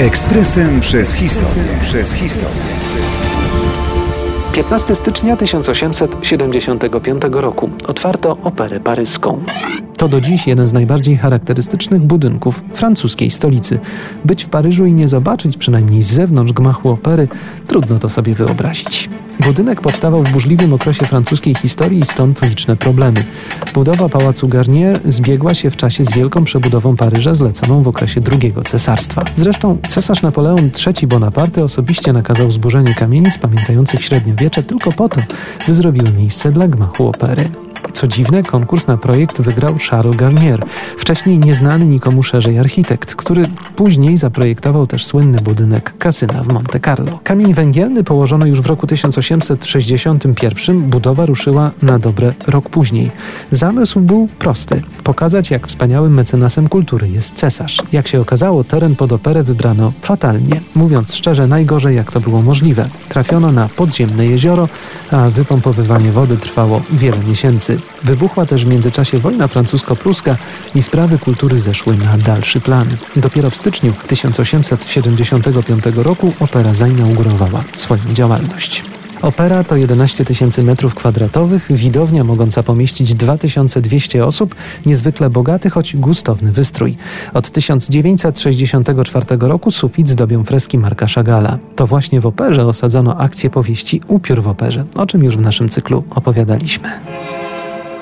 Ekspresem przez historię. Przez historię. 15 stycznia 1875 roku otwarto Operę Paryską. To do dziś jeden z najbardziej charakterystycznych budynków francuskiej stolicy. Być w Paryżu i nie zobaczyć, przynajmniej z zewnątrz gmachu opery, trudno to sobie wyobrazić. Budynek powstawał w burzliwym okresie francuskiej historii i stąd liczne problemy. Budowa Pałacu Garnier zbiegła się w czasie z wielką przebudową Paryża zleconą w okresie II cesarstwa. Zresztą cesarz Napoleon III Bonaparte osobiście nakazał zburzenie kamienic pamiętających średniowiecze tylko po to, by zrobiły miejsce dla gmachu opery. Co dziwne, konkurs na projekt wygrał Charles Garnier, wcześniej nieznany nikomu szerzej architekt, który później zaprojektował też słynny budynek kasyna w Monte Carlo. Kamień węgielny położono już w roku 1861, budowa ruszyła na dobre rok później. Zamysł był prosty: pokazać, jak wspaniałym mecenasem kultury jest cesarz. Jak się okazało, teren pod operę wybrano fatalnie. Mówiąc szczerze, najgorzej jak to było możliwe. Trafiono na podziemne jezioro, a wypompowywanie wody trwało wiele miesięcy. Wybuchła też w międzyczasie wojna francusko-pruska i sprawy kultury zeszły na dalszy plan. Dopiero w styczniu 1875 roku opera zainaugurowała swoją działalność. Opera to 11 tysięcy metrów kwadratowych, widownia mogąca pomieścić 2200 osób, niezwykle bogaty, choć gustowny wystrój. Od 1964 roku sufit zdobią freski Marka Chagala. To właśnie w operze osadzono akcję powieści Upiór w operze, o czym już w naszym cyklu opowiadaliśmy.